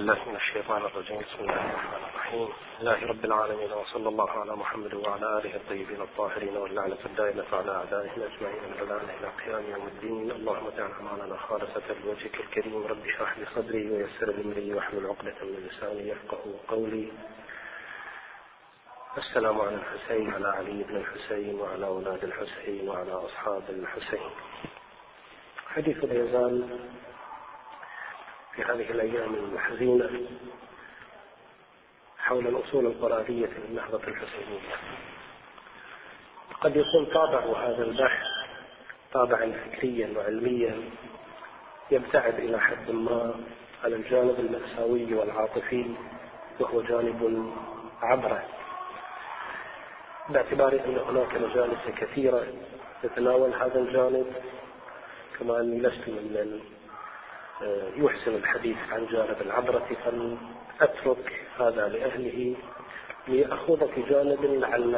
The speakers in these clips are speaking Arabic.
بالله من الشيطان الرجيم. بسم الله الرحمن الرحيم. لله رب العالمين وصلى الله على محمد وعلى آله الطيبين الطاهرين واللعنة الدائمة على أعدائهم أجمعين من الان إلى قيام يوم الدين. اللهم اجعل اعمالنا خالصة لوجهك الكريم. رب اشرح لي صدري ويسر لي أمري واحلل عقدة من لساني يفقه قولي. السلام على الحسين على علي بن الحسين وعلى أولاد الحسين وعلى أصحاب الحسين. حديث لا يزال في هذه الأيام الحزينة حول الأصول القرآنية للنهضة الحسينية. قد يكون طابع هذا البحث طابعا فكريا وعلميا يبتعد إلى حد ما على الجانب المأساوي والعاطفي وهو جانب عبرة. باعتبار أن هناك مجالس كثيرة تتناول هذا الجانب كما أني لست من يحسن الحديث عن جانب العبرة فلأترك هذا لأهله لأخوض في جانب لعل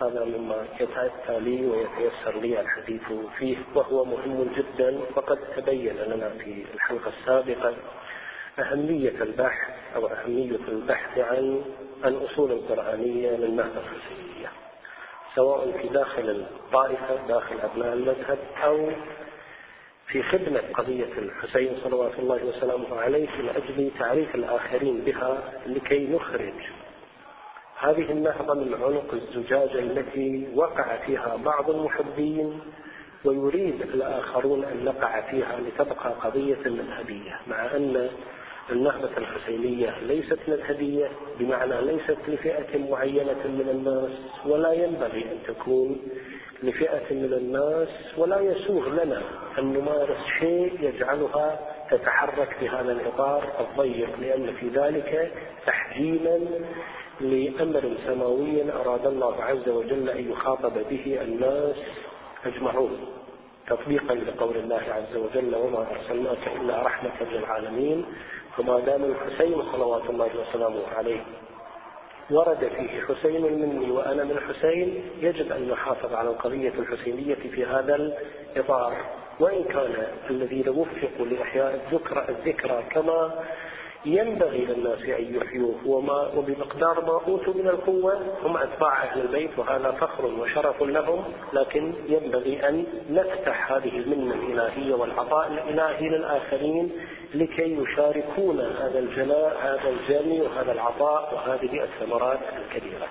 هذا مما يتأتى لي ويتيسر لي الحديث فيه وهو مهم جدا وقد تبين لنا في الحلقة السابقة أهمية البحث أو أهمية البحث عن الأصول القرآنية للنهضة الحسينية سواء في داخل الطائفة داخل أبناء المذهب أو في خدمة قضية الحسين صلوات الله وسلامه عليه من أجل تعريف الآخرين بها لكي نخرج. هذه النهضة من عنق الزجاجة التي وقع فيها بعض المحبين ويريد الآخرون أن نقع فيها لتبقى قضية مذهبية مع أن النهضة الحسينية ليست مذهبية بمعنى ليست لفئة معينة من الناس ولا ينبغي أن تكون لفئة من الناس ولا يسوغ لنا أن نمارس شيء يجعلها تتحرك في هذا الإطار الضيق لأن في ذلك تحجيما لأمر سماوي أراد الله عز وجل أن يخاطب به الناس أجمعون. تطبيقا لقول الله عز وجل وما أرسلناك إلا رحمة للعالمين فما دام الحسين صلوات الله وسلامه عليه ورد فيه حسين مني وأنا من حسين يجب أن نحافظ على القضية الحسينية في هذا الإطار. وإن كان الذين وفقوا لإحياء الذكرى, الذكرى كما ينبغي للناس أن يحيوه وما وبمقدار ما أوتوا من القوة هم أتباع أهل البيت وهذا فخر وشرف لهم لكن ينبغي أن نفتح هذه المنة الإلهية والعطاء الإلهي للآخرين لكي يشاركون هذا الجلاء هذا الجني وهذا العطاء وهذه الثمرات الكبيرة.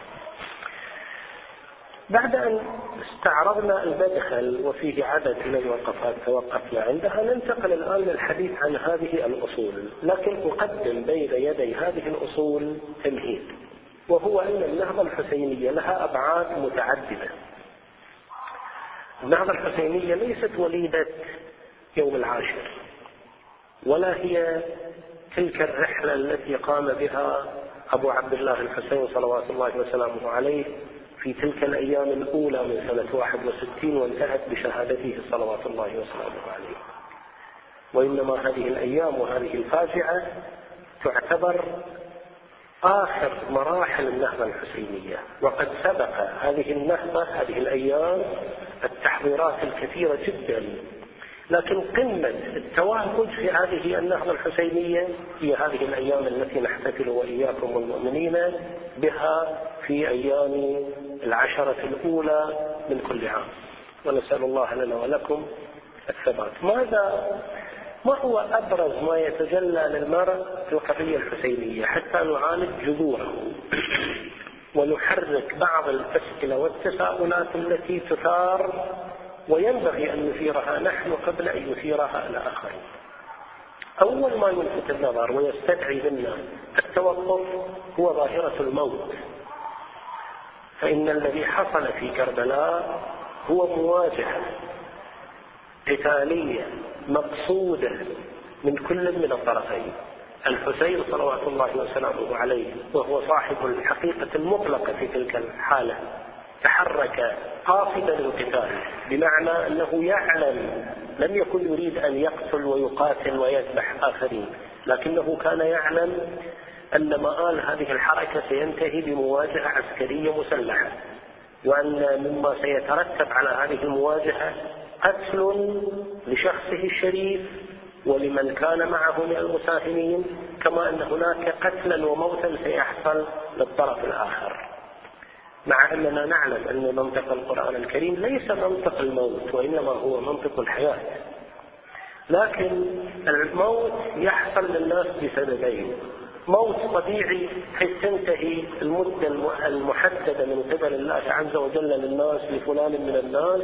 بعد أن استعرضنا المدخل وفيه عدد من الوقفات توقفنا عندها ننتقل الآن للحديث عن هذه الأصول لكن أقدم بين يدي هذه الأصول تمهيد وهو أن النهضة الحسينية لها أبعاد متعددة. النهضة الحسينية ليست وليدة يوم العاشر. ولا هي تلك الرحلة التي قام بها أبو عبد الله الحسين صلوات الله وسلامه عليه في تلك الأيام الأولى من سنة 61 وانتهت بشهادته صلوات الله وسلامه عليه. وإنما هذه الأيام وهذه الفاجعة تعتبر آخر مراحل النهضة الحسينية. وقد سبق هذه النهضة هذه الأيام التحضيرات الكثيرة جدا لكن قمة التوهج في هذه النهضة الحسينية هي هذه الأيام التي نحتفل وإياكم والمؤمنين بها في أيام العشرة الأولى من كل عام. ونسأل الله لنا ولكم الثبات. ماذا؟ ما هو أبرز ما يتجلى للمرء في القضية الحسينية حتى نعالج جذوره؟ ونحرك بعض الأسئلة والتساؤلات التي تثار وينبغي أن نثيرها نحن قبل أن يثيرها الآخرين أول ما يلفت النظر ويستدعي منا التوقف هو ظاهرة الموت. فإن الذي حصل في كربلاء هو مواجهة قتالية مقصودة من كل من الطرفين. الحسين صلوات الله وسلامه عليه وهو صاحب الحقيقة المطلقة في تلك الحالة. تحرك قاصدا القتال بمعنى أنه يعلم لم يكن يريد أن يقتل ويقاتل ويذبح آخرين لكنه كان يعلم أن مآل هذه الحركة سينتهي بمواجهة عسكرية مسلحة وأن مما سيترتب على هذه المواجهة قتل لشخصه الشريف ولمن كان معه من المساهمين كما أن هناك قتلا وموتا سيحصل للطرف الآخر. مع أننا نعلم أن منطق القرآن الكريم ليس منطق الموت وإنما هو منطق الحياة. لكن الموت يحصل للناس بسببين. موت طبيعي حيث تنتهي المدة المحددة من قبل الله عز وجل للناس لفلان من الناس.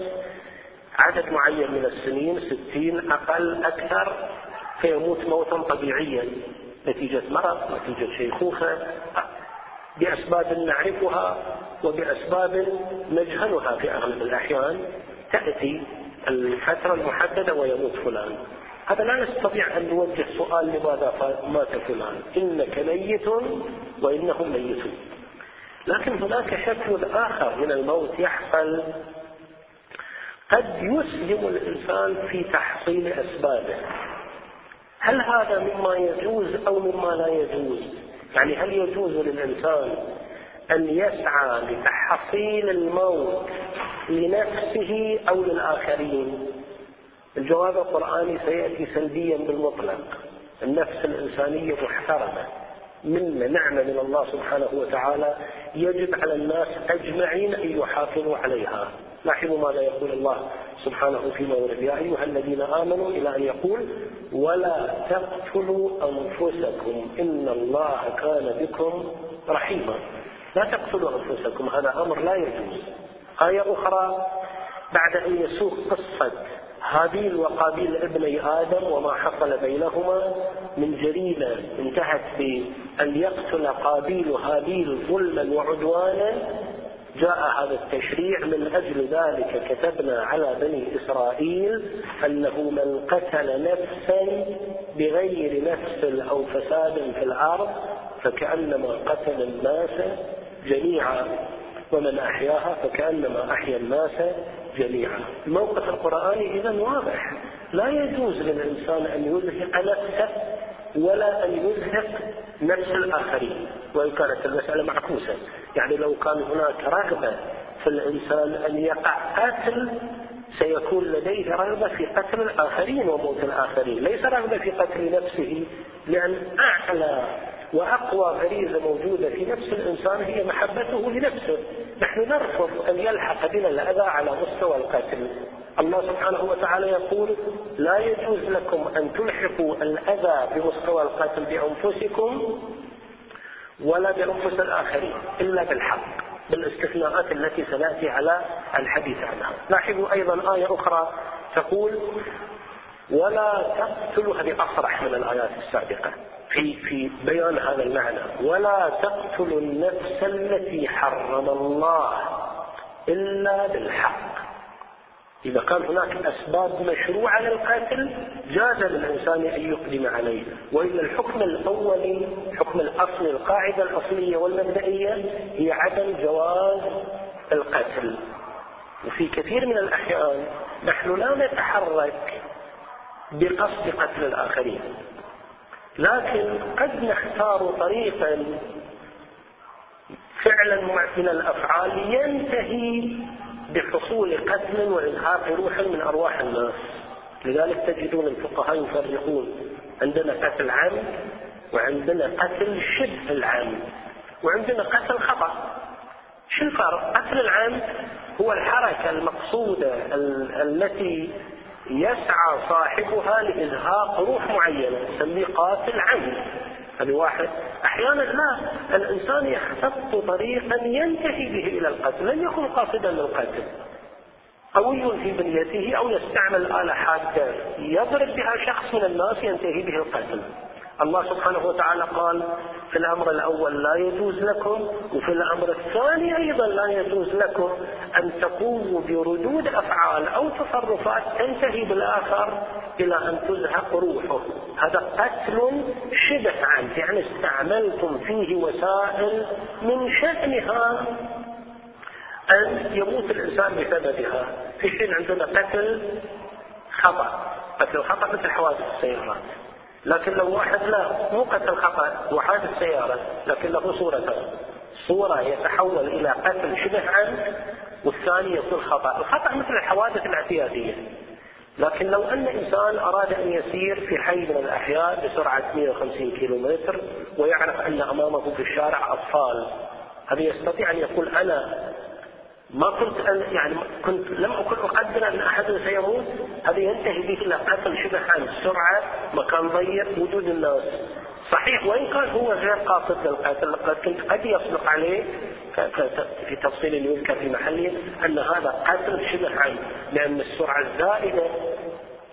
عدد معين من السنين ستين أقل أكثر فيموت موتا طبيعيا. نتيجة مرض نتيجة شيخوخة. بأسباب نعرفها وبأسباب نجهلها في أغلب الأحيان تأتي الفترة المحددة ويموت فلان. هذا لا نستطيع أن نوجه سؤال لماذا مات فلان. إنك ميت وإنهم ميتون. لكن هناك شكل آخر من الموت يحصل. قد يسلم الإنسان في تحصيل أسبابه. هل هذا مما يجوز أو مما لا يجوز؟ يعني هل يجوز للإنسان أن يسعى لتحصيل الموت لنفسه أو للآخرين؟ الجواب القرآني سيأتي سلبيا بالمطلق. النفس الإنسانية محترمة. منا نعمة من الله سبحانه وتعالى يجب على الناس أجمعين أن يحافظوا عليها. لاحظوا ماذا يقول الله سبحانه في مورد يا أيها الذين آمنوا إلى أن يقول ولا تقتلوا أنفسكم إن الله كان بكم رحيما. لا تقتلوا أنفسكم هذا أمر لا يجوز. آية أخرى بعد أن يسوق قصة هابيل وقابيل ابني آدم وما حصل بينهما من جريمة انتهت بأن يقتل قابيل هابيل ظلما وعدوانا جاء هذا التشريع من أجل ذلك كتبنا على بني إسرائيل أنه من قتل نفسا بغير نفس أو فساد في الأرض فكأنما قتل الناس جميعا ومن أحياها فكأنما أحيا الناس جميعا. الموقف القرآني إذا واضح. لا يجوز للإنسان أن يزهق نفسه ولا أن يزهق نفس الآخرين. وإن كانت المسألة معكوسة. يعني لو كان هناك رغبة في الإنسان أن يقع قتل سيكون لديه رغبة في قتل الآخرين وموت الآخرين. ليس رغبة في قتل نفسه لأن أعلى وأقوى غريزة موجودة في نفس الإنسان هي محبته لنفسه. نحن نرفض أن يلحق بنا الأذى على مستوى القتل. الله سبحانه وتعالى يقول لا يجوز لكم أن تلحقوا الأذى بمستوى القتل بأنفسكم ولا بأنفس الآخرين إلا بالحق بالاستثناءات التي سنأتي على الحديث عنها. لاحظوا أيضا آية أخرى تقول ولا تقتلوا هذه أصرح من الآيات السابقة في في بيان هذا المعنى. ولا تقتلوا النفس التي حرم الله إلا بالحق. إذا كان هناك أسباب مشروعة للقتل جاز للإنسان أن يقدم عليه. وإلا الحكم الأولي حكم الأصل القاعدة الأصلية والمبدئية هي عدم جواز القتل. وفي كثير من الأحيان نحن لا نتحرك بقصد قتل الآخرين. لكن قد نختار طريقا فعلا من الأفعال ينتهي بحصول قتل وإزهاق روح من أرواح الناس. لذلك تجدون الفقهاء يفرقون. عندنا قتل عام وعندنا قتل شبه العام وعندنا قتل خطأ. شو الفرق؟ قتل العام هو الحركة المقصودة التي يسعى صاحبها لإزهاق روح معينة نسميه قاتل عمد هذا واحد. أحيانا لا. الإنسان يختص طريقا ينتهي به إلى القتل لن يكون قاصدا للقتل. قوي في بنيته أو يستعمل آلة حادة يضرب بها شخص من الناس ينتهي به القتل. الله سبحانه وتعالى قال في الأمر الأول لا يجوز لكم وفي الأمر الثاني أيضا لا يجوز لكم أن تقوموا بردود أفعال أو تصرفات تنتهي بالآخر إلى أن تزهق روحه. هذا قتل شبه عنه يعني استعملتم فيه وسائل من شأنها أن يموت الإنسان بسببها. في حين عندنا قتل خطأ قتل الخطأ مثل حوادث السيارات. لكن لو واحد لا مو قتل خطأ هو حادث سيارة لكن له صورة. صورة يتحول إلى قتل شبه عنه والثاني يكون خطأ. الخطأ مثل الحوادث الاعتيادية. لكن لو أن إنسان أراد أن يسير في حي من الأحياء بسرعة 150 كيلو متر ويعرف أن أمامه في الشارع أطفال هذا يستطيع أن يقول أنا ما كنت أن يعني كنت لم أكن أقدر أن أحد سيموت. هذا ينتهي به إلى قتل شبه عن سرعة مكان ضيق وجود الناس. صحيح وإن كان هو غير قاصد للقتل لكن قد يصدق عليه. في تفصيل يذكر في محله أن هذا قتل شبه عن لأن السرعة الزائدة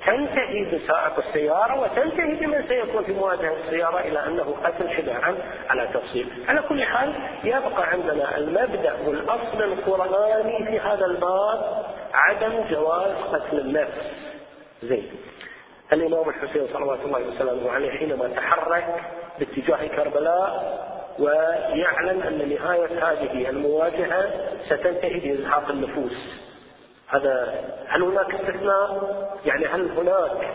تنتهي بسائق السيارة وتنتهي بمن سيكون في مواجهة السيارة إلى أنه قتل شبه عن على تفصيل. على كل حال يبقى عندنا المبدأ والأصل القرآني في هذا الباب عدم جواز قتل النفس. زين. الإمام الحسين صلوات الله وسلامه عليه حينما تحرك باتجاه كربلاء ويعلم أن نهاية هذه المواجهة ستنتهي بإزهاق النفوس. هذا هل هناك استثناء؟ يعني هل هناك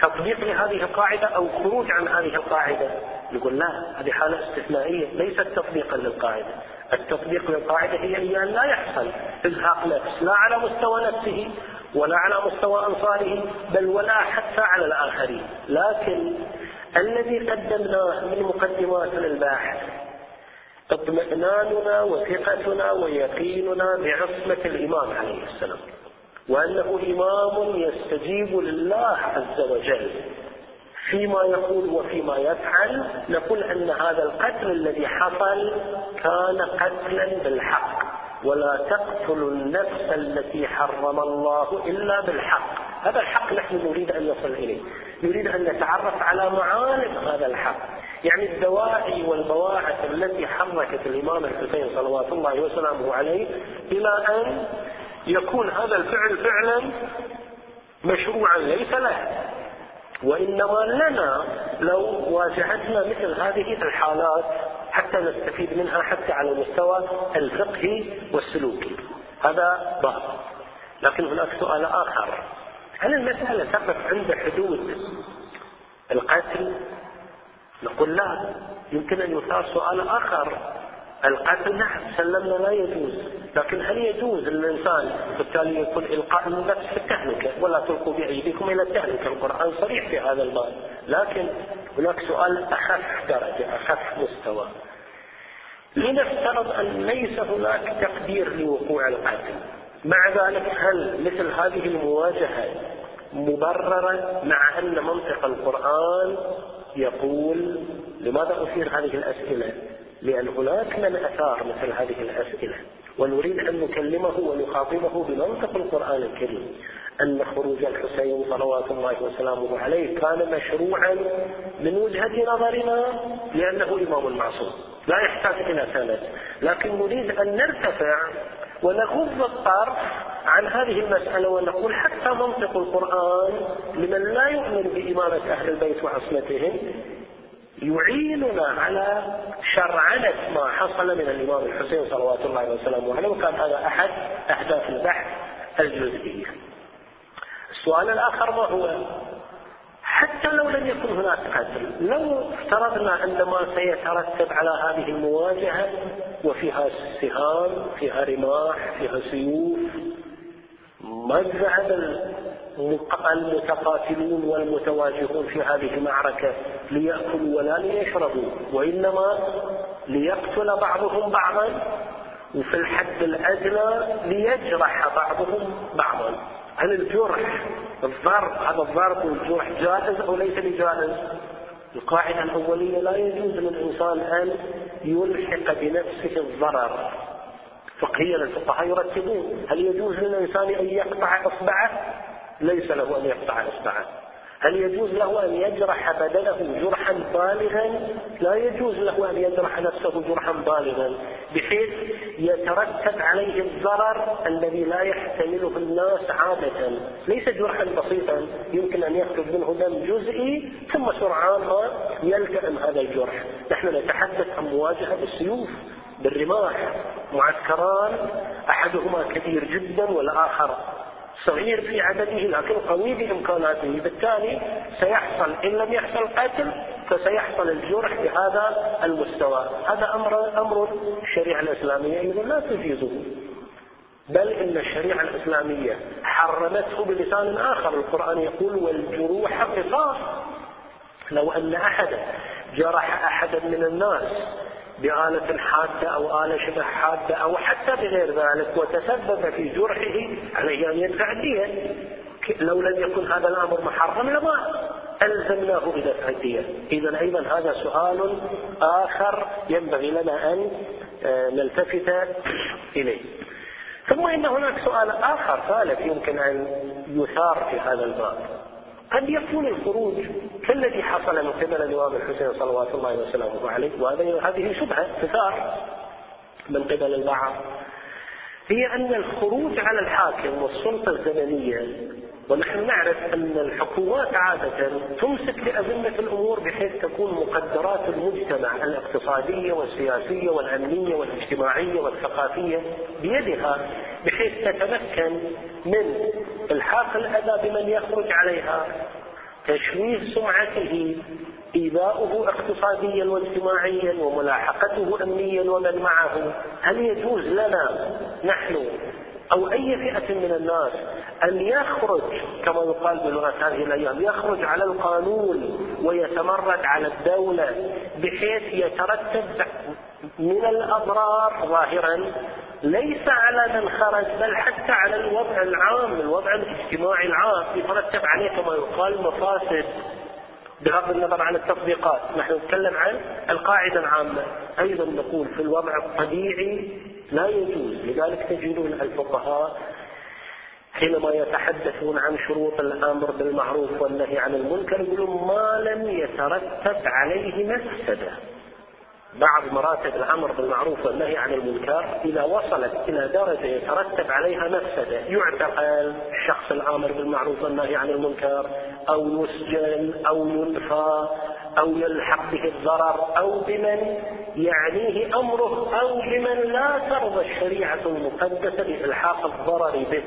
تطبيق لهذه القاعدة أو خروج عن هذه القاعدة؟ نقول لا هذه حالة استثنائية ليست تطبيقا للقاعدة التطبيق للقاعدة هي أن لا يحصل إزهاق نفس لا على مستوى نفسه ولا على مستوى أنصاره بل ولا حتى على الآخرين لكن الذي قدمناه من مقدمات للباحث اطمئناننا وثقتنا ويقيننا بعصمة الإمام عليه السلام. وأنه إمام يستجيب لله عز وجل. فيما يقول وفيما يفعل نقول أن هذا القتل الذي حصل كان قتلا بالحق. ولا تقتلوا النفس التي حرم الله إلا بالحق. هذا الحق نحن نريد أن نصل إليه. نريد أن نتعرف على معالم هذا الحق. يعني الدواعي والبواعث التي حركت الإمام الحسين صلوات الله وسلامه عليه إلى أن يكون هذا الفعل فعلا مشروعا ليس له. وإنما لنا لو واجهتنا مثل هذه الحالات حتى نستفيد منها حتى على المستوى الفقهي والسلوكي هذا باب لكن هناك سؤال آخر. هل المسألة تقف عند حدود القتل؟ نقول لا. يمكن أن يثار سؤال آخر. القتل نعم سلمنا لا يجوز. لكن هل يجوز للإنسان بالتالي يكون إلقاء النفس في التهلكة؟ ولا تلقوا بأيديكم إلى التهلكة. القرآن صريح في هذا الباب. لكن هناك سؤال أخف درجة أخف مستوى. لنفترض أن ليس هناك تقدير لوقوع القتل؟ مع ذلك هل مثل هذه المواجهة مبررة مع أن منطق القرآن يقول لماذا أثير هذه الأسئلة؟ لأن هناك من أثار مثل هذه الأسئلة ونريد أن نكلمه ونخاطبه بمنطق القرآن الكريم. أن خروج الحسين صلوات الله وسلامه عليه كان مشروعا من وجهة نظرنا لأنه إمام معصوم. لا يحتاج إلى سند. لكن نريد أن نرتفع ونغض الطرف عن هذه المسألة ونقول حتى منطق القرآن لمن لا يؤمن بإمامة أهل البيت وعصمتهم يعيننا على شرعنة ما حصل من الإمام الحسين صلوات الله وسلامه عليه وكان هذا أحد أهداف البحث الجزئية. السؤال الآخر ما هو؟ حتى لو لم يكن هناك قتل لو افترضنا أن ما سيترتب على هذه المواجهة وفيها سهام فيها رماح فيها سيوف. ما ذهب المتقاتلون والمتواجهون في هذه المعركة ليأكلوا ولا ليشربوا؟ وإنما ليقتل بعضهم بعضا وفي الحد الأدنى ليجرح بعضهم بعضا. هل الجرح الضرب هذا الضرب والجرح جائز أو ليس بجائز؟ القاعدة الأولية لا يجوز للإنسان أن يلحق بنفسه الضرر. فقهيا الفقهاء يرتبون هل يجوز للإنسان أن يقطع إصبعه؟ ليس له أن يقطع إصبعه. هل يجوز له أن يجرح بدنه جرحا بالغا؟ لا يجوز له أن يجرح نفسه جرحا بالغا بحيث يترتب عليه الضرر الذي لا يحتمله الناس عادة. ليس جرحا بسيطا يمكن أن يخرج منه دم جزئي ثم سرعان ما يلتئم هذا الجرح. نحن نتحدث عن مواجهة بالسيوف بالرماح. معسكران أحدهما كبير جدا والآخر صغير في عدده لكن قوي بإمكاناته. بالتالي سيحصل إن لم يحصل قتل فسيحصل الجرح بهذا المستوى. هذا أمر أمر الشريعة الإسلامية. أيضا لا تجيزه. بل إن الشريعة الإسلامية حرمته بلسان آخر. القرآن يقول والجروح قصاص لو أن أحدا جرح أحدا من الناس بآلة حادة أو آلة شبه حادة أو حتى بغير ذلك وتسبب في جرحه عليه أن يدفع الدية لو لم يكن هذا الأمر محرم لما ألزمناه بدفع الدية. إذا أيضا هذا سؤال آخر ينبغي لنا أن آه، نلتفت إليه. ثم إن هناك سؤال آخر ثالث يمكن أن يثار في هذا الباب. قد يكون الخروج كالذي حصل من قبل الإمام الحسين صلوات الله وسلامه عليه وهذا هذه شبهة تثار من قبل البعض. هي أن الخروج على الحاكم والسلطة الزمنية ونحن نعرف أن الحكومات عادة تمسك بأذمة الأمور بحيث تكون مقدرات المجتمع الاقتصادية والسياسية والأمنية والاجتماعية والثقافية بيدها. بحيث تتمكن من إلحاق الأذى بمن يخرج عليها. تشويه سمعته إيذاؤه اقتصاديا واجتماعيا وملاحقته أمنيا ومن معه. هل يجوز لنا نحن أو أي فئة من الناس أن يخرج كما يقال بلغة هذه الأيام يخرج على القانون ويتمرد على الدولة بحيث يترتب من الأضرار ظاهرا ليس على من خرج بل حتى على الوضع العام الوضع الاجتماعي العام. يترتب عليه كما يقال مفاسد بغض النظر عن التطبيقات نحن نتكلم عن القاعدة العامة. أيضا نقول في الوضع الطبيعي لا يجوز. لذلك تجدون الفقهاء حينما يتحدثون عن شروط الأمر بالمعروف والنهي عن المنكر يقولون ما لم يترتب عليه مفسدة. بعض مراتب الأمر بالمعروف والنهي عن المنكر إذا وصلت إلى درجة يترتب عليها مفسدة يعتقل الشخص الأمر بالمعروف والنهي عن المنكر أو يسجن أو ينفى أو يلحق به الضرر أو بمن يعنيه أمره أو بمن لا ترضى الشريعة المقدسة بإلحاق الضرر به.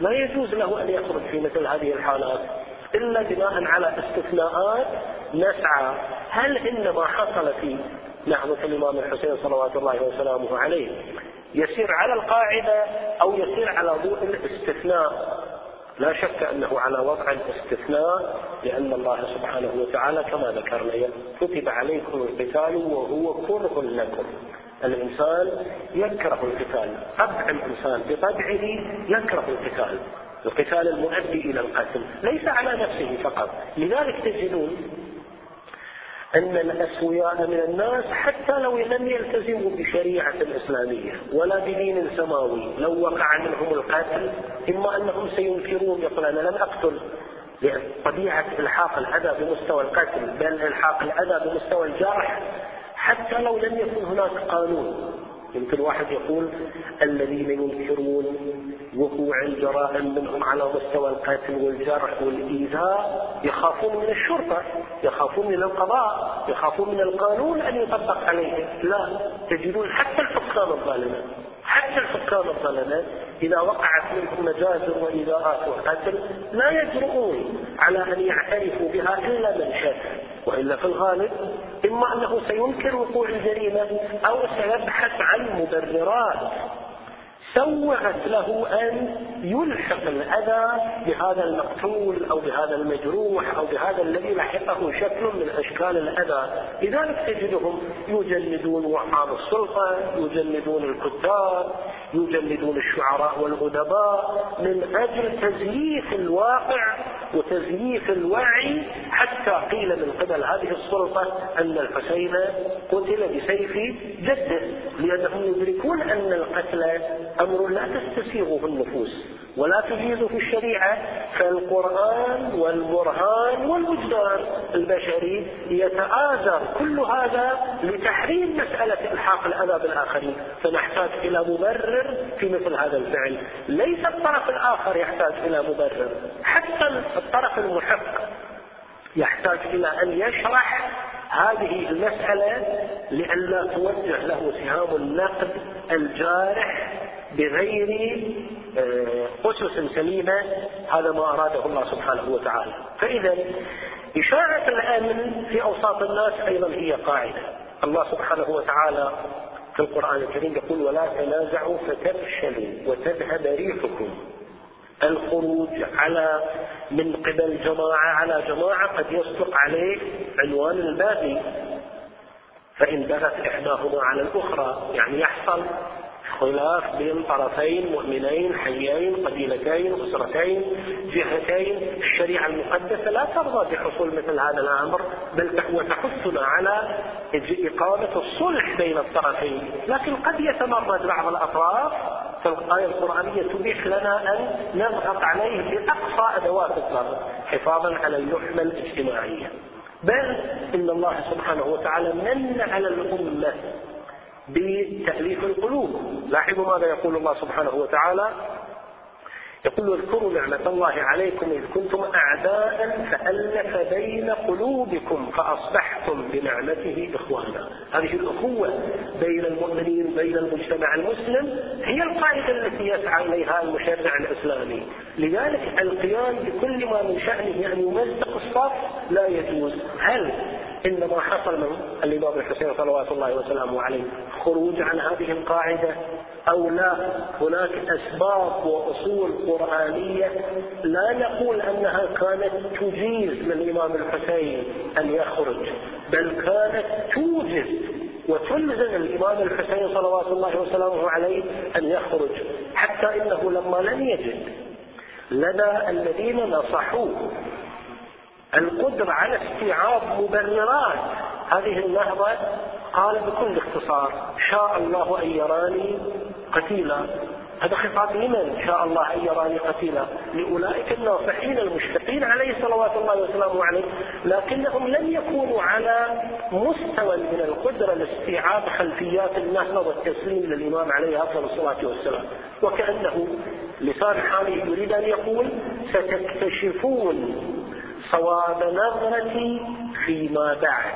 لا يجوز له أن يخرج في مثل هذه الحالات إلا بناء على استثناءات نسعى هل ان ما حصل في نحو الإمام الحسين صلوات الله وسلامه عليه يسير على القاعدة أو يسير على ضوء الاستثناء. لا شك أنه على وضع الاستثناء لأن الله سبحانه وتعالى كما ذكرنا كتب عليكم القتال وهو كره لكم. الإنسان يكره القتال طبع الإنسان بطبعه يكره القتال. القتال المؤدي إلى القتل ليس على نفسه فقط. لذلك تجدون أن الأسوياء من الناس حتى لو لم يلتزموا بشريعة إسلامية ولا بدين سماوي لو وقع منهم القتل إما أنهم سينكرون يقول أنا لم أقتل لأن طبيعة إلحاق الأذى بمستوى القتل بل إلحاق الأذى بمستوى الجرح حتى لو لم يكن هناك قانون. يمكن واحد يقول الذين ينكرون وقوع الجرائم منهم على مستوى القتل والجرح والإيذاء يخافون من الشرطة يخافون من القضاء يخافون من القانون أن يطبق عليهم لا تجدون حتى الحكام الظالمين. حتى الحكام الظلمة إذا وقعت منهم مجازر وإيذاءات وقتل لا يجرؤون على أن يعترفوا بها إلا من شك وإلا في الغالب إما أنه سينكر وقوع الجريمة أو سيبحث عن مبررات. سوغت له أن يلحق الأذى بهذا المقتول أو بهذا المجروح أو بهذا الذي لحقه شكل من أشكال الأذى. لذلك تجدهم يجلدون وحام السلطة يجلدون الكتاب يجلدون الشعراء والأدباء من أجل تزييف الواقع وتزييف الوعي. حتى قيل من قبل هذه السلطة أن الحسين قتل بسيف جده لأنهم يدركون أن القتل أمر لا تستسيغه النفوس ولا تجيزه الشريعة فالقرآن والبرهان والوجدان البشري يتآزر كل هذا لتحريم مسألة إلحاق الأذى بالآخرين. فنحتاج إلى مبرر في مثل هذا الفعل. ليس الطرف الآخر يحتاج إلى مبرر حتى الطرف المحق يحتاج إلى أن يشرح هذه المسألة لئلا توجه له سهام النقد الجارح بغير آه، أسس سليمة هذا ما أراده الله سبحانه وتعالى. فإذا إشاعة الأمن في أوساط الناس أيضا هي قاعدة. الله سبحانه وتعالى في القرآن الكريم يقول ولا تنازعوا فتفشلوا وتذهب ريحكم. الخروج على من قبل جماعة على جماعة قد يصدق عليه عنوان الباقي. فإن بغت إحداهما على الأخرى يعني يحصل خلاف بين طرفين مؤمنين حيين قبيلتين أسرتين جهتين. الشريعة المقدسة لا ترضى بحصول مثل هذا الأمر بل وتحثنا على إقامة الصلح بين الطرفين. لكن قد يتمرد بعض الأطراف فالآية القرآنية تبيح لنا أن نضغط عليه بأقصى أدوات الضغط حفاظا على اللحمة الاجتماعية. بل إن الله سبحانه وتعالى من على الأمة بتأليف القلوب. لاحظوا ماذا يقول الله سبحانه وتعالى؟ يقول اذكروا نعمة الله عليكم إذ كنتم أعداء فألف بين قلوبكم فأصبحتم بنعمته إخوانا. هذه الأخوة بين المؤمنين بين المجتمع المسلم هي القاعدة التي يسعى إليها المشرع الإسلامي. لذلك القيام بكل ما من شأنه أن يمزق الصف لا يجوز. هل إنما حصل من الإمام الحسين صلوات الله وسلامه عليه خروج عن هذه القاعدة أو لا. هناك أسباب وأصول قرآنية لا نقول أنها كانت تجيز للإمام الحسين أن يخرج بل كانت توجز وتلزم الإمام الحسين صلوات الله وسلامه عليه أن يخرج حتى إنه لما لم يجد لدى الذين نصحوه القدرة على استيعاب مبررات. هذه النهضة قال بكل اختصار شاء الله أن يراني قتيلا. هذا خطاب لمن؟ شاء الله أن يراني قتيلا. لأولئك الناصحين المشتقين عليه صلوات الله وسلامه عليه لكنهم لم يكونوا على مستوى من القدرة لاستيعاب خلفيات النهضة والتسليم للإمام عليه أفضل الصلاة والسلام. وكأنه لسان حاله يريد أن يقول ستكتشفون صواب نظرتي فيما بعد.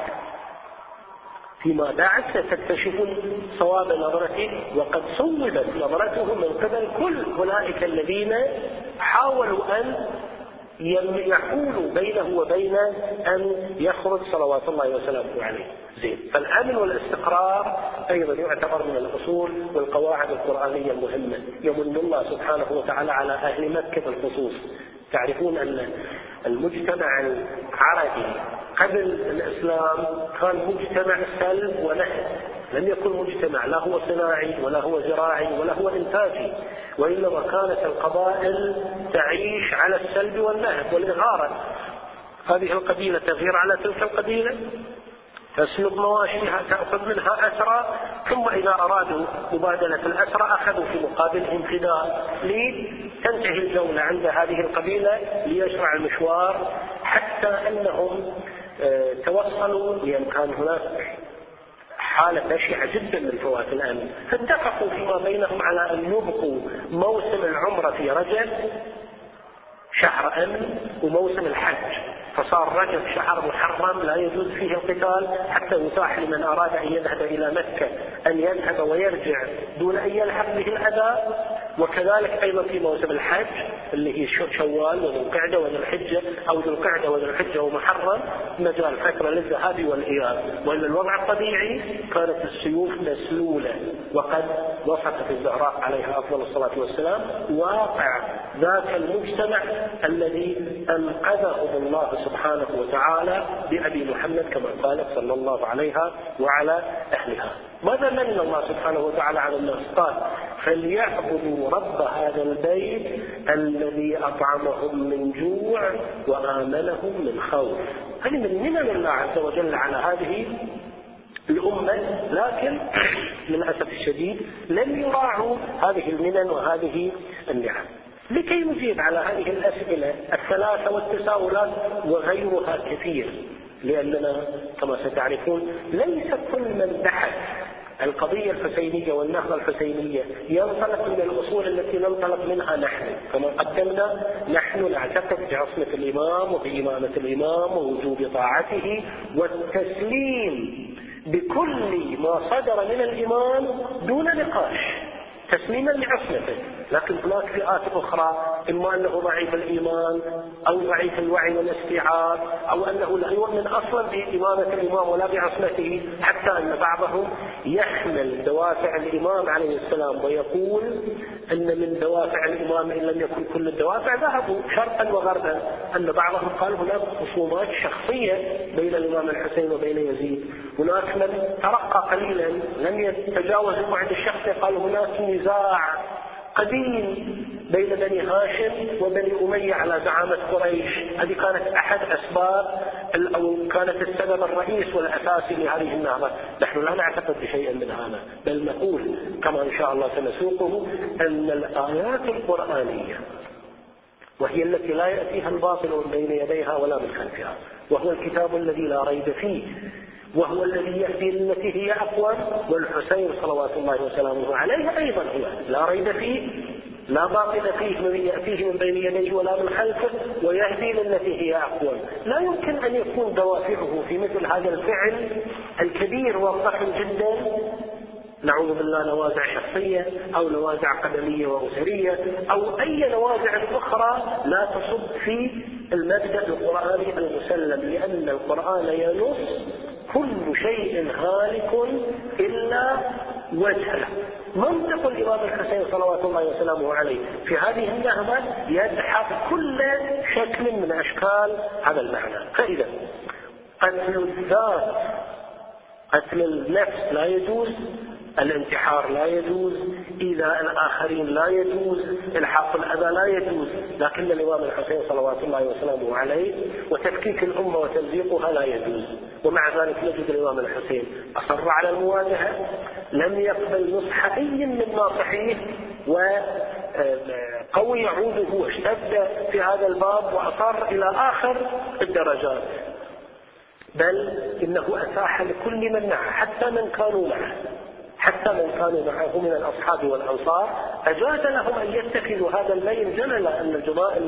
فيما بعد ستكتشفون صواب نظرتي وقد صوبت نظرته من قبل كل أولئك الذين حاولوا أن يحول بينه وبين أن يخرج صلوات الله وسلامه عليه. زين. فالأمن والاستقرار أيضا يعتبر من الأصول والقواعد القرآنية المهمة يمن الله سبحانه وتعالى على أهل مكة بالخصوص. تعرفون أن المجتمع العربي قبل الإسلام كان مجتمع سلب ونهب لم يكن مجتمع لا هو صناعي ولا هو زراعي ولا هو إنتاجي وإنما كانت القبائل تعيش على السلب والنهب والإغارة. هذه القبيلة تغير على تلك القبيلة؟ تسلب مواشيها تأخذ منها أسرى؟ ثم إذا أرادوا مبادلة الأسرى أخذوا في مقابلهم فداء لتنتهي الجولة عند هذه القبيلة ليشرع المشوار حتى أنهم آه، توصلوا لأن كان هناك حالة بشعة جدا من فوات الأمن. فاتفقوا فيما بينهم على أن يبقوا موسم العمرة في رجب شهر أمن وموسم الحج. فصار رجب شهر محرم لا يجوز فيه القتال حتى يتاح لمن أراد أن يذهب إلى مكة أن يذهب ويرجع دون أن يلحق به الأذى وكذلك أيضا في موسم الحج اللي هي شوال وذو القعدة وذو الحجة أو ذو القعدة وذو الحجة ومحرم مجال فترة للذهاب والإياب. وأن الوضع الطبيعي كانت السيوف مسلولة وقد وصفت الزهراء عليها أفضل الصلاة والسلام. واقع ذاك المجتمع الذي أنقذهم الله سبحانه وتعالى بأبي محمد كما قالت صلى الله عليها وعلى أهلها. ماذا من الله سبحانه وتعالى على الناس؟ قال فليعبدوا رب هذا البيت الذي أطعمهم من جوع وآمنهم من خوف. هذه من منن الله عز وجل على هذه الأمة لكن للأسف الشديد لم يراعوا هذه المنن وهذه النعم. لكي نجيب على هذه الأسئلة الثلاثة والتساؤلات وغيرها كثير لأننا كما ستعرفون ليس كل من بحث القضية الحسينية والنهضة الحسينية ينطلق من الأصول التي ننطلق منها نحن. كما قدمنا نحن نعتقد بعصمة الإمام وبإمامة الإمام ووجوب طاعته والتسليم بكل ما صدر من الإمام دون نقاش. تسليما لعصمته. لكن هناك فئات أخرى إما أنه ضعيف الإيمان أو ضعيف الوعي والاستيعاب أو أنه لا يؤمن أصلا بإمامة الإمام ولا بعصمته حتى أن بعضهم يحمل دوافع الإمام عليه السلام ويقول أن من دوافع الإمام إن لم يكن كل الدوافع ذهبوا شرقا وغربا أن بعضهم قال هناك خصومات شخصية بين الإمام الحسين وبين يزيد. هناك من ترقى قليلا لم يتجاوز البعد الشخصي قال هناك نزاع قديم بين بني هاشم وبني أمية على زعامة قريش. هذه كانت أحد أسباب أو كانت السبب الرئيس والأساسي لهذه النهضة. نحن لا نعتقد بشيء من هذا بل نقول كما إن شاء الله سنسوقه أن الآيات القرآنية وهي التي لا يأتيها الباطل من بين يديها ولا من خلفها وهو الكتاب الذي لا ريب فيه. وهو الذي يهدي للتي هي أقوى والحسين صلوات الله وسلامه عليه أيضا هو. لا ريب فيه لا باطل فيه من يأتيه من بين يديه ولا من خلفه ويهدي للتي هي أقوى. لا يمكن أن يكون دوافعه في مثل هذا الفعل الكبير والضخم جدا. نعوذ بالله نوازع شخصية أو نوازع قدمية وأسرية أو أي نوازع أخرى لا تصب في المبدأ القرآني المسلم لأن القرآن ينص شيء هالك إلا وجهه. منطق الإمام الحسين صلوات الله وسلامه عليه في هذه النهضة يدحض كل شكل من أشكال هذا المعنى. فإذا قتل الذات قتل النفس لا يجوز الانتحار لا يجوز إيذاء الآخرين. لا يجوز إلحاق الأذى لا يجوز. لكن الإمام الحسين صلوات الله وسلامه عليه وتفكيك الأمة وتمزيقها لا يجوز. ومع ذلك نجد الإمام الحسين أصر على المواجهة لم يقبل نصح أي من ناصحيه وقوي عوده واشتد في هذا الباب وأصر إلى آخر الدرجات. بل إنه أتاح لكل من معه حتى من كانوا معه. حتى من كانوا معه من الأصحاب والأنصار أجاز لهم أن يتخذوا هذا الليل جللا أن الجماعة,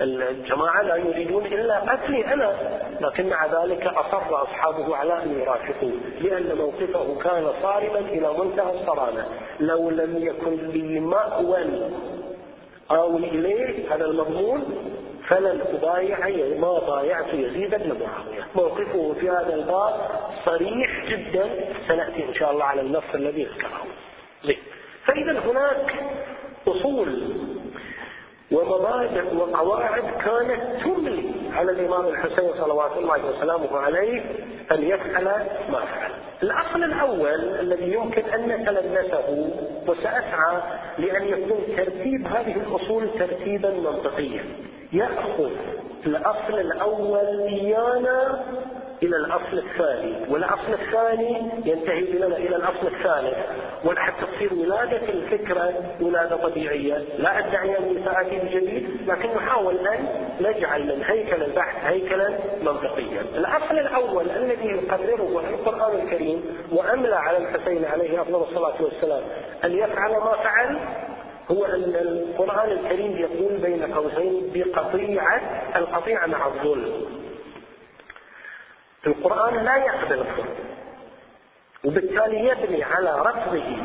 الجماعة لا يريدون إلا قتلي أنا. لكن مع ذلك أصر أصحابه على أن يرافقوا لأن موقفه كان صارما إلى منتهى الصرامة. لو لم يكن لي مأوى آوي إليه هذا المضمون فلن أبايع ما بايعت يزيد بن معاوية. موقفه في هذا الباب صريح جدا. سنأتي إن شاء الله على النص الذي ذكره. زين فإذا هناك أصول ومبادئ وقواعد كانت تملي على الإمام الحسين صلوات الله وسلامه عليه أن يفعل ما فعل. الأصل الأول الذي يمكن أن نتلمسه وسأسعى لأن يكون ترتيب هذه الأصول ترتيبا منطقيا. يأخذ الأصل الأول إيانا إلى الأصل الثاني. والأصل الثاني ينتهي بنا إلى الأصل الثالث. وحتى تصير ولادة الفكرة ولادة طبيعية. لا أدعي أني سآتي بجديد لكن نحاول أن نجعل من هيكل البحث هيكلا منطقيا. الأصل الأول الذي يقرره القرآن الكريم وأملى على الحسين عليه أفضل الصلاة والسلام أن يفعل ما فعل هو أن القرآن الكريم يقول بين قوسين بقطيعة القطيعة مع الظلم. القرآن لا يقبل الظلم وبالتالي يبني على رفضه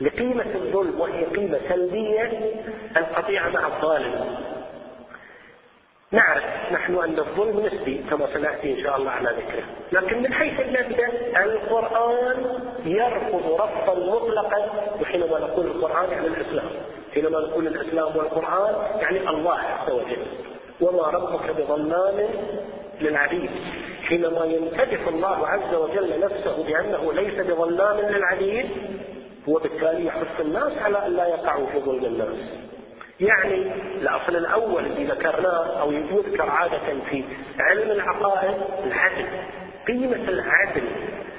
لقيمة الظلم وهي قيمة سلبية القطيعة مع الظالم. نعرف نحن أن الظلم نسبي كما سنأتي إن شاء الله على ذكره. لكن من حيث المبدأ القرآن يرفض رفضا مطلقا وحينما نقول القرآن يعني الإسلام. حينما نقول الإسلام والقرآن يعني الله عز وجل. وما ربك بظلام للعبيد. حينما يمتدح الله عز وجل نفسه بأنه ليس بظلام للعبيد هو بالتالي يحث الناس على أن لا يقعوا في ظلم الناس. يعني الأصل الأول الذي ذكرناه أو يذكر عادة في علم العقائد العدل. قيمة العدل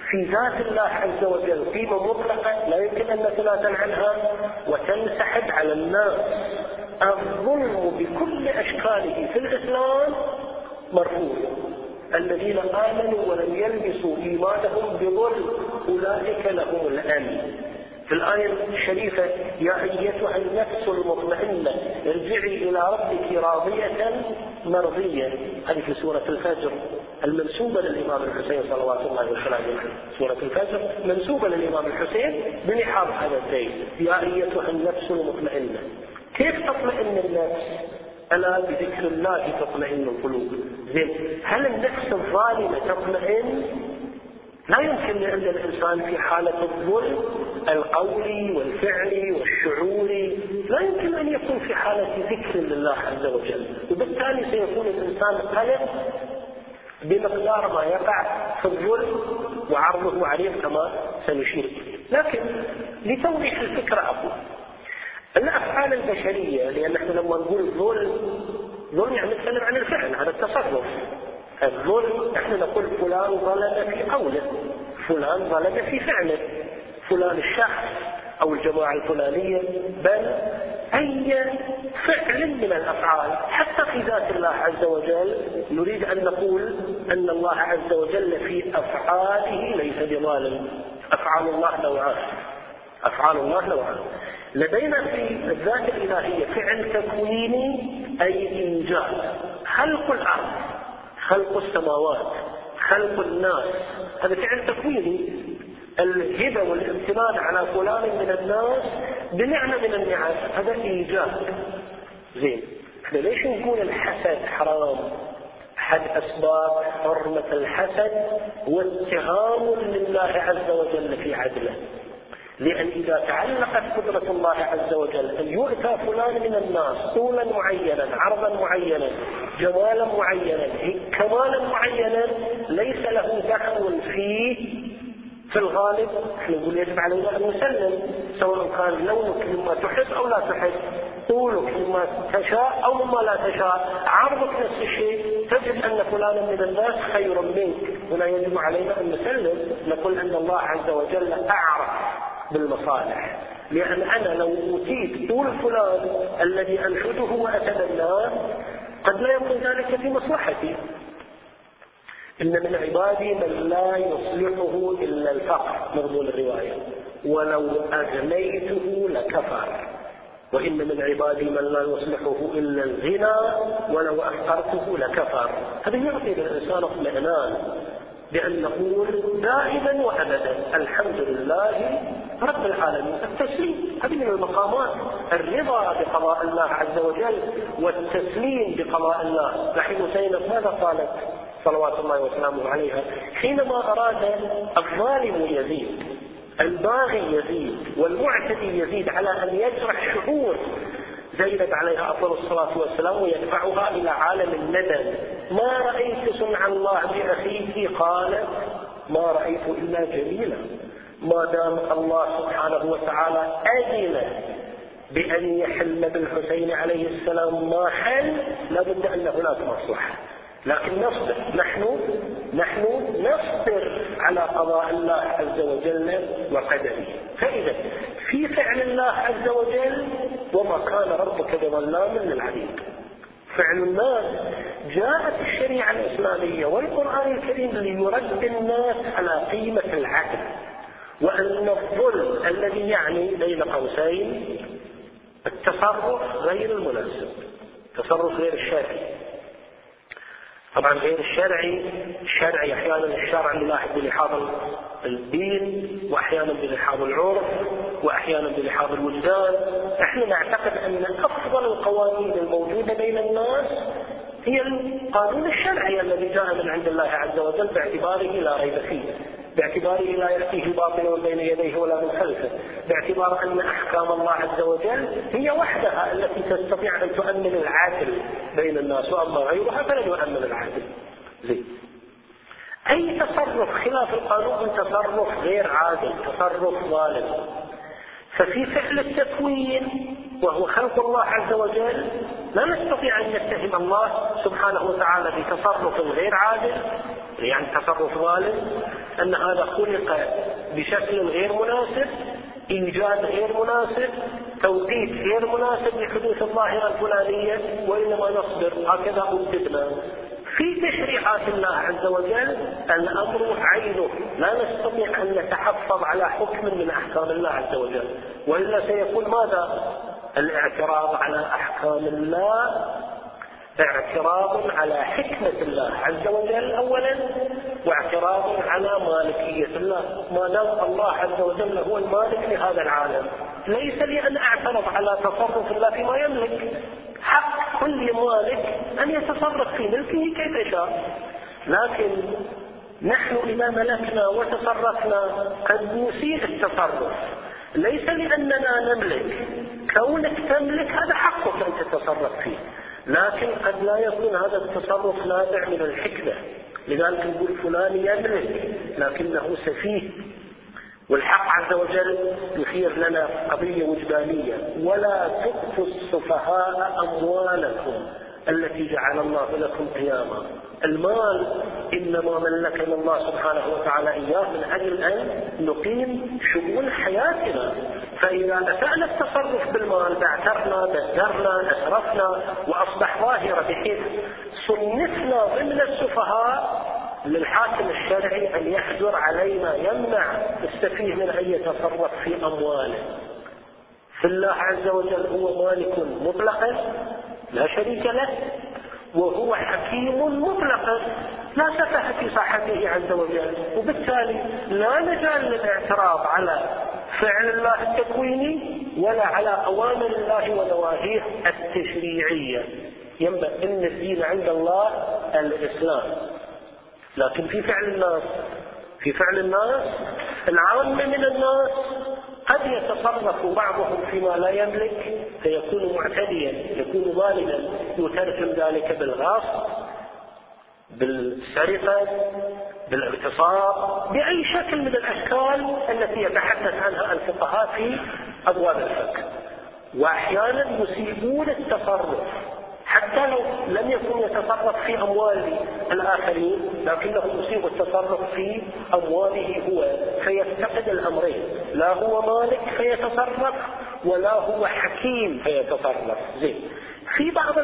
في ذات الله عز وجل قيمة مطلقة لا يمكن أن نتنازل عنها وتنسحب على الناس. الظلم بكل أشكاله في الإسلام مرفوض. الذين آمنوا ولم يلبسوا إيمانهم بظلم أولئك لهم الأمن. في الآية الشريفة يا أيتها النفس المطمئنة ارجعي إلى ربك راضية مرضية. هذه في سورة الفجر المنسوبة للإمام الحسين صلوات الله وسلامه سورة الفجر منسوبة للإمام الحسين بلحاظ هذا البيت يا أيتها النفس المطمئنة كيف تطمئن النفس؟ ألا بذكر الله تطمئن القلوب. زين هل النفس الظالمة تطمئن؟ لا يمكن لأن الإنسان في حالة الظلم القولي والفعلي والشعوري لا يمكن أن يكون في حالة ذكر لله عز وجل. وبالتالي سيكون الإنسان قلق بمقدار ما يقع في الظلم وعرضه عليه كما سنشير. لكن لتوضيح الفكرة أقول الأفعال البشرية لأن نحن لما نقول ظلم ظلم يعني نتكلم عن الفعل هذا التصرف. الظلم نحن نقول فلان ظلم في قوله. فلان ظلم في فعله. فلان الشخص أو الجماعة الفلانية بل أي فعل من الأفعال. حتى في ذات الله عز وجل نريد أن نقول أن الله عز وجل في أفعاله ليس بظالم. أفعال الله نوعان. أفعال الله نوعان. لدينا في الذات الإلهية فعل تكويني أي إيجاد خلق الأرض خلق السماوات خلق الناس. هذا فعل تكويني. الهبة والامتنان على فلان من الناس بنعمة من النعم. هذا إيجاد زين. إحنا ليش نقول الحسد حرام؟ أحد أسباب حرمة الحسد هو اتهام لله عز وجل في عدله. لأن إذا تعلقت قدرة الله عز وجل أن يؤتى فلان من الناس طولا معينا عرضا معينا جمالا معينا كمالا معينا ليس له دخل فيه في الغالب. إحنا نقول يجب علينا أن نسلم سواء كان لونك مما تحب أو لا تحب طولك مما تشاء أو مما لا تشاء عرضك نفس الشيء. تجد أن فلانا من الناس خير منك. هنا يجب علينا أن نسلم نقول أن الله عز وجل أعرف بالمصالح. لأن أنا لو أوتيت طول فلان الذي أنشده وأتمناه قد لا يكون ذلك في مصلحتي. إن من عبادي من لا يصلحه إلا الفقر مضمون الرواية. ولو أغنيته لكفر. وإن من عبادي من لا يصلحه إلا الغنى ولو أفقرته لكفر. هذا يعطي للإنسان اطمئنان بأن نقول دائما وأبدا الحمد لله رب العالمين. التسليم هذه من المقامات الرضا بقضاء الله عز وجل والتسليم بقضاء الله. نحن زينب ماذا قالت صلوات الله وسلامه عليها؟ حينما أراد الظالم يزيد الباغي يزيد والمعتدي يزيد على أن يجرح شعور زينب عليها أفضل الصلاة والسلام ويدفعها إلى عالم الندم. ما رأيت صنع الله بأخيك قالت ما رأيت إلا جميلا ما دام الله سبحانه وتعالى أذن بأن يحل بالحسين عليه السلام ما حل لابد أن هناك مصلحة. لكن نصبر. نحن نحن نصبر على قضاء الله عز وجل وقدره. فإذا في فعل الله عز وجل وما كان ربك بظلام للعبيد. فعل الناس جاءت الشريعة الإسلامية والقرآن الكريم ليرد الناس على قيمة العدل. وأن الظلم الذي يعني بين قوسين التصرف غير المناسب تصرف غير الشرعي طبعا غير الشرعي الشرعي أحيانا الشرع يلاحظ بلحاظ الدين واحيانا بلحاظ العرف واحيانا بلحاظ الوجدان. إحنا نعتقد أن أفضل القوانين الموجودة بين الناس هي القانون الشرعي الذي جاء من عند الله عز وجل باعتباره لا ريب فيه. باعتباره لا يأتيه الباطل من بين يديه ولا من خلفه باعتبار أن أحكام الله عز وجل هي وحدها التي تستطيع أن تؤمن العدل بين الناس وأما غيرها فلن يؤمن العدل زين. أي تصرف؟ خلاف القانون تصرف غير عادل تصرف ظالم. ففي فعل التكوين وهو خلق الله عز وجل لا نستطيع أن نتهم الله سبحانه وتعالى بتصرف غير عادل يعني تصرف ظالم أن هذا خلق بشكل غير مناسب إيجاد غير مناسب توقيت غير مناسب لحدوث الظاهرة الفلانية وإنما نصبر هكذا أوجدنا في تشريعات الله عز وجل الأمر عينه. لا نستطيع أن نتحفظ على حكم من أحكام الله عز وجل. وإلا سيكون ماذا؟ الاعتراض على أحكام الله اعتراض على حكمة الله عز وجل أولا واعتراض على مالكية الله. ما دام الله عز وجل هو المالك لهذا العالم. ليس لي أن أعترض على تصرف الله فيما يملك. حق كل مالك أن يتصرف في ملكه كيف شاء لكن نحن إذا ملكنا وتصرفنا قد نسيء التصرف. ليس لأننا نملك. كونك تملك هذا حقك أن تتصرف فيه. لكن قد لا يكون هذا التصرف نابع من الحكمة. لذلك نقول فلان يملك لكنه سفيه. والحق عز وجل يخير لنا قضية وجدانية. ولا تؤتوا السفهاء أموالكم التي جعل الله لكم قياما. المال إنما ملكنا الله سبحانه وتعالى إياه من أجل أن نقيم شؤون حياتنا. فإذا أسأنا التصرف بالمال بعترنا بدرنا أسرفنا وأصبح ظاهرة بحيث صنفنا ضمن السفهاء للحاكم الشرعي أن يحجر علينا يمنع السفيه من أن يتصرف في أمواله. فالله عز وجل هو مالك مطلقا لا شريك له وهو حكيم مطلقا. لا سفه في صحته عز وجل. وبالتالي لا مجال للاعتراض على فعل الله التكويني ولا على أوامر الله ونواهيه التشريعية. ينبغي أن الدين عند الله الإسلام. لكن في فعل الناس في فعل الناس العامة من الناس قد يتصرف بعضهم فيما لا يملك فيكون معتديا يكون ظالما يترجم ذلك بالغصب بالسرقة بالاغتصاب بأي شكل من الأشكال التي يتحدث عنها الفقهاء في أبواب الفقه. وأحيانا يسيئون التصرف. حتى لو لم يكن يتصرف في أموال الآخرين لكنه يصيب التصرف في أمواله هو فيفتقد الأمرين. لا هو مالك فيتصرف ولا هو حكيم فيتصرف. زين. في بعض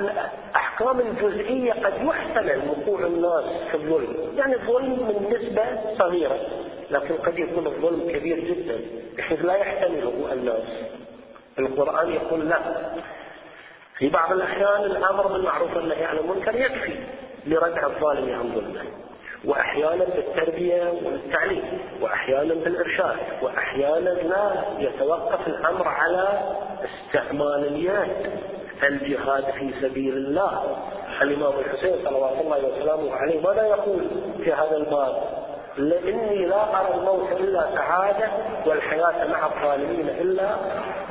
الأحكام الجزئية قد يحتمل وقوع الناس في الظلم. يعني الظلم من نسبة صغيرة لكن قد يكون الظلم كبير جدا بحيث لا يحتمله الناس. القرآن يقول لا. في بعض الأحيان الأمر بالمعروف والنهي عن المنكر يكفي لردع الظالم عن ظلمه. وأحيانا بالتربية والتعليم وأحيانا بالإرشاد وأحيانا لا يتوقف الأمر على استعمال اليد. الجهاد في سبيل الله. الإمام الحسين صلوات الله وسلامه عليه ماذا يقول في هذا الباب؟ إني لا أرى الموت إلا سعادة والحياة مع الظالمين إلا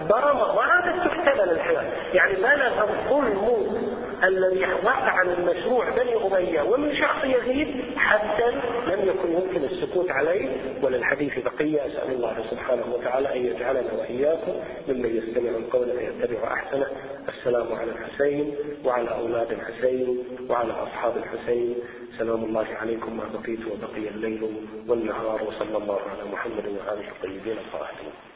برمة ما عادت تحتمل الحياة. يعني بلغ الظلم الذي وقع عن المشروع بني أمية ومن شخص يزيد حتى لم يكن يمكن السكوت عليه وللحديث بقية. أسأل الله سبحانه وتعالى أن يجعلنا وإياكم ممن يستمع القول فيتبع أحسنه. السلام على الحسين وعلى أولاد الحسين وعلى أصحاب الحسين. سلام الله عليكم ما بقيت وبقي الليل والنهار وصلى الله على محمد وآله الطيبين الطاهرين.